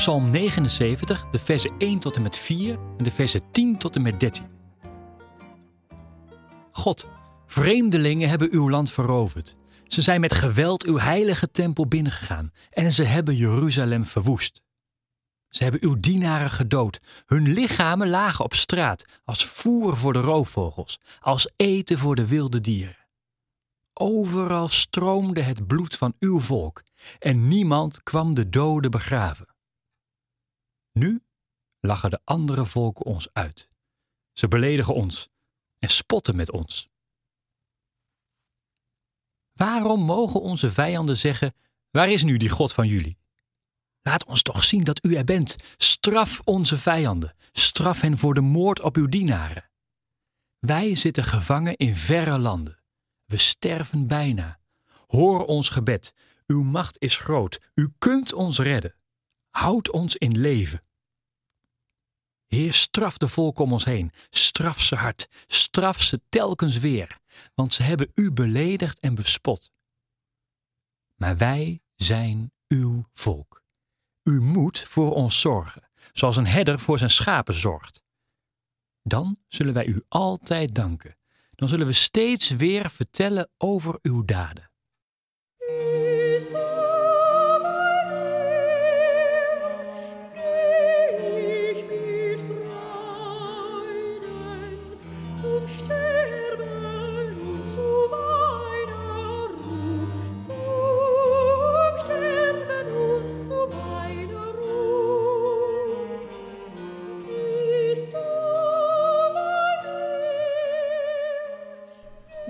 Psalm 79, de versen 1 tot en met 4 en de versen 10 tot en met 13. God, vreemdelingen hebben uw land veroverd. Ze zijn met geweld uw heilige tempel binnengegaan en ze hebben Jeruzalem verwoest. Ze hebben uw dienaren gedood. Hun lichamen lagen op straat, als voer voor de roofvogels, als eten voor de wilde dieren. Overal stroomde het bloed van uw volk, en niemand kwam de doden begraven. Nu lachen de andere volken ons uit. Ze beledigen ons en spotten met ons. Waarom mogen onze vijanden zeggen: Waar is nu die God van jullie? Laat ons toch zien dat u er bent. Straf onze vijanden. Straf hen voor de moord op uw dienaren. Wij zitten gevangen in verre landen. We sterven bijna. Hoor ons gebed. Uw macht is groot. U kunt ons redden. Houd ons in leven. Heer, straf de volken om ons heen. Straf ze hard. Straf ze telkens weer. Want ze hebben u beledigd en bespot. Maar wij zijn uw volk. U moet voor ons zorgen, zoals een herder voor zijn schapen zorgt. Dan zullen wij u altijd danken. Dan zullen we steeds weer vertellen over uw daden.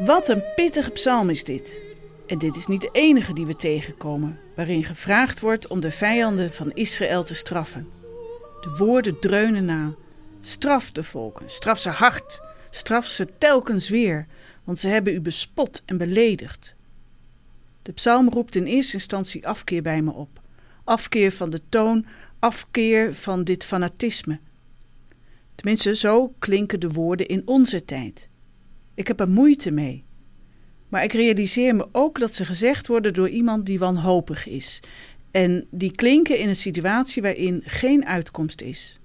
Wat een pittige psalm is dit. En dit is niet de enige die we tegenkomen, waarin gevraagd wordt om de vijanden van Israël te straffen. De woorden dreunen na. Straf de volken, straf ze hard, straf ze telkens weer, want ze hebben u bespot en beledigd. De psalm roept in eerste instantie afkeer bij me op. Afkeer van de toon, afkeer van dit fanatisme. Tenminste, zo klinken de woorden in onze tijd. Ik heb er moeite mee. Maar ik realiseer me ook dat ze gezegd worden door iemand die wanhopig is. En die klinken in een situatie waarin geen uitkomst is.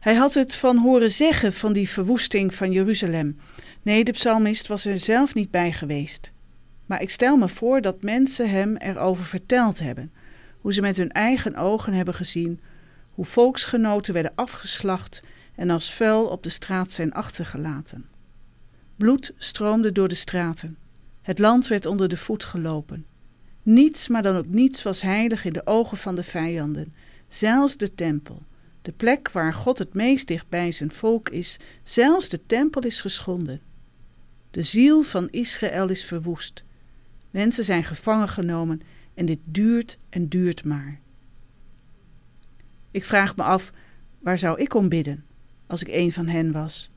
Hij had het van horen zeggen van die verwoesting van Jeruzalem. Nee, de psalmist was er zelf niet bij geweest. Maar ik stel me voor dat mensen hem erover verteld hebben. Hoe ze met hun eigen ogen hebben gezien hoe volksgenoten werden afgeslacht en als vuil op de straat zijn achtergelaten. Bloed stroomde door de straten. Het land werd onder de voet gelopen. Niets, maar dan ook niets, was heilig in de ogen van de vijanden. Zelfs de tempel, de plek waar God het meest dicht bij zijn volk is, zelfs de tempel is geschonden. De ziel van Israël is verwoest. Mensen zijn gevangen genomen en dit duurt en duurt maar. Ik vraag me af, waar zou ik om bidden? als ik een van hen was?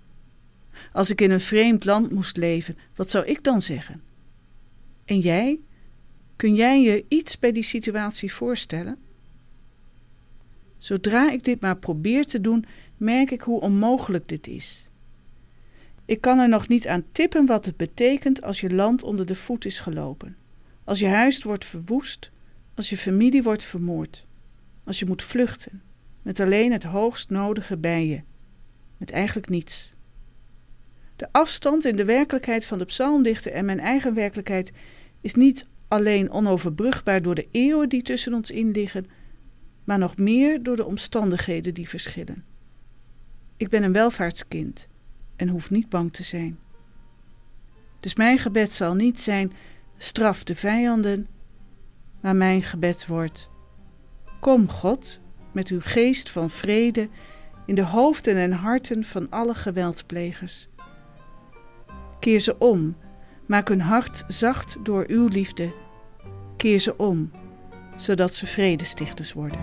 Als ik in een vreemd land moest leven, wat zou ik dan zeggen? En jij? Kun jij je iets bij die situatie voorstellen? Zodra ik dit maar probeer te doen, merk ik hoe onmogelijk dit is. Ik kan er nog niet aan tippen wat het betekent als je land onder de voet is gelopen, als je huis wordt verwoest, als je familie wordt vermoord, als je moet vluchten, met alleen het hoogst nodige bij je met eigenlijk niets. De afstand in de werkelijkheid van de psalmdichter en mijn eigen werkelijkheid is niet alleen onoverbrugbaar door de eeuwen die tussen ons in liggen, maar nog meer door de omstandigheden die verschillen. Ik ben een welvaartskind en hoef niet bang te zijn. Dus mijn gebed zal niet zijn: straf de vijanden, maar mijn gebed wordt: Kom, God, met uw geest van vrede in de hoofden en harten van alle geweldplegers. Keer ze om, maak hun hart zacht door uw liefde. Keer ze om, zodat ze vredestichters worden.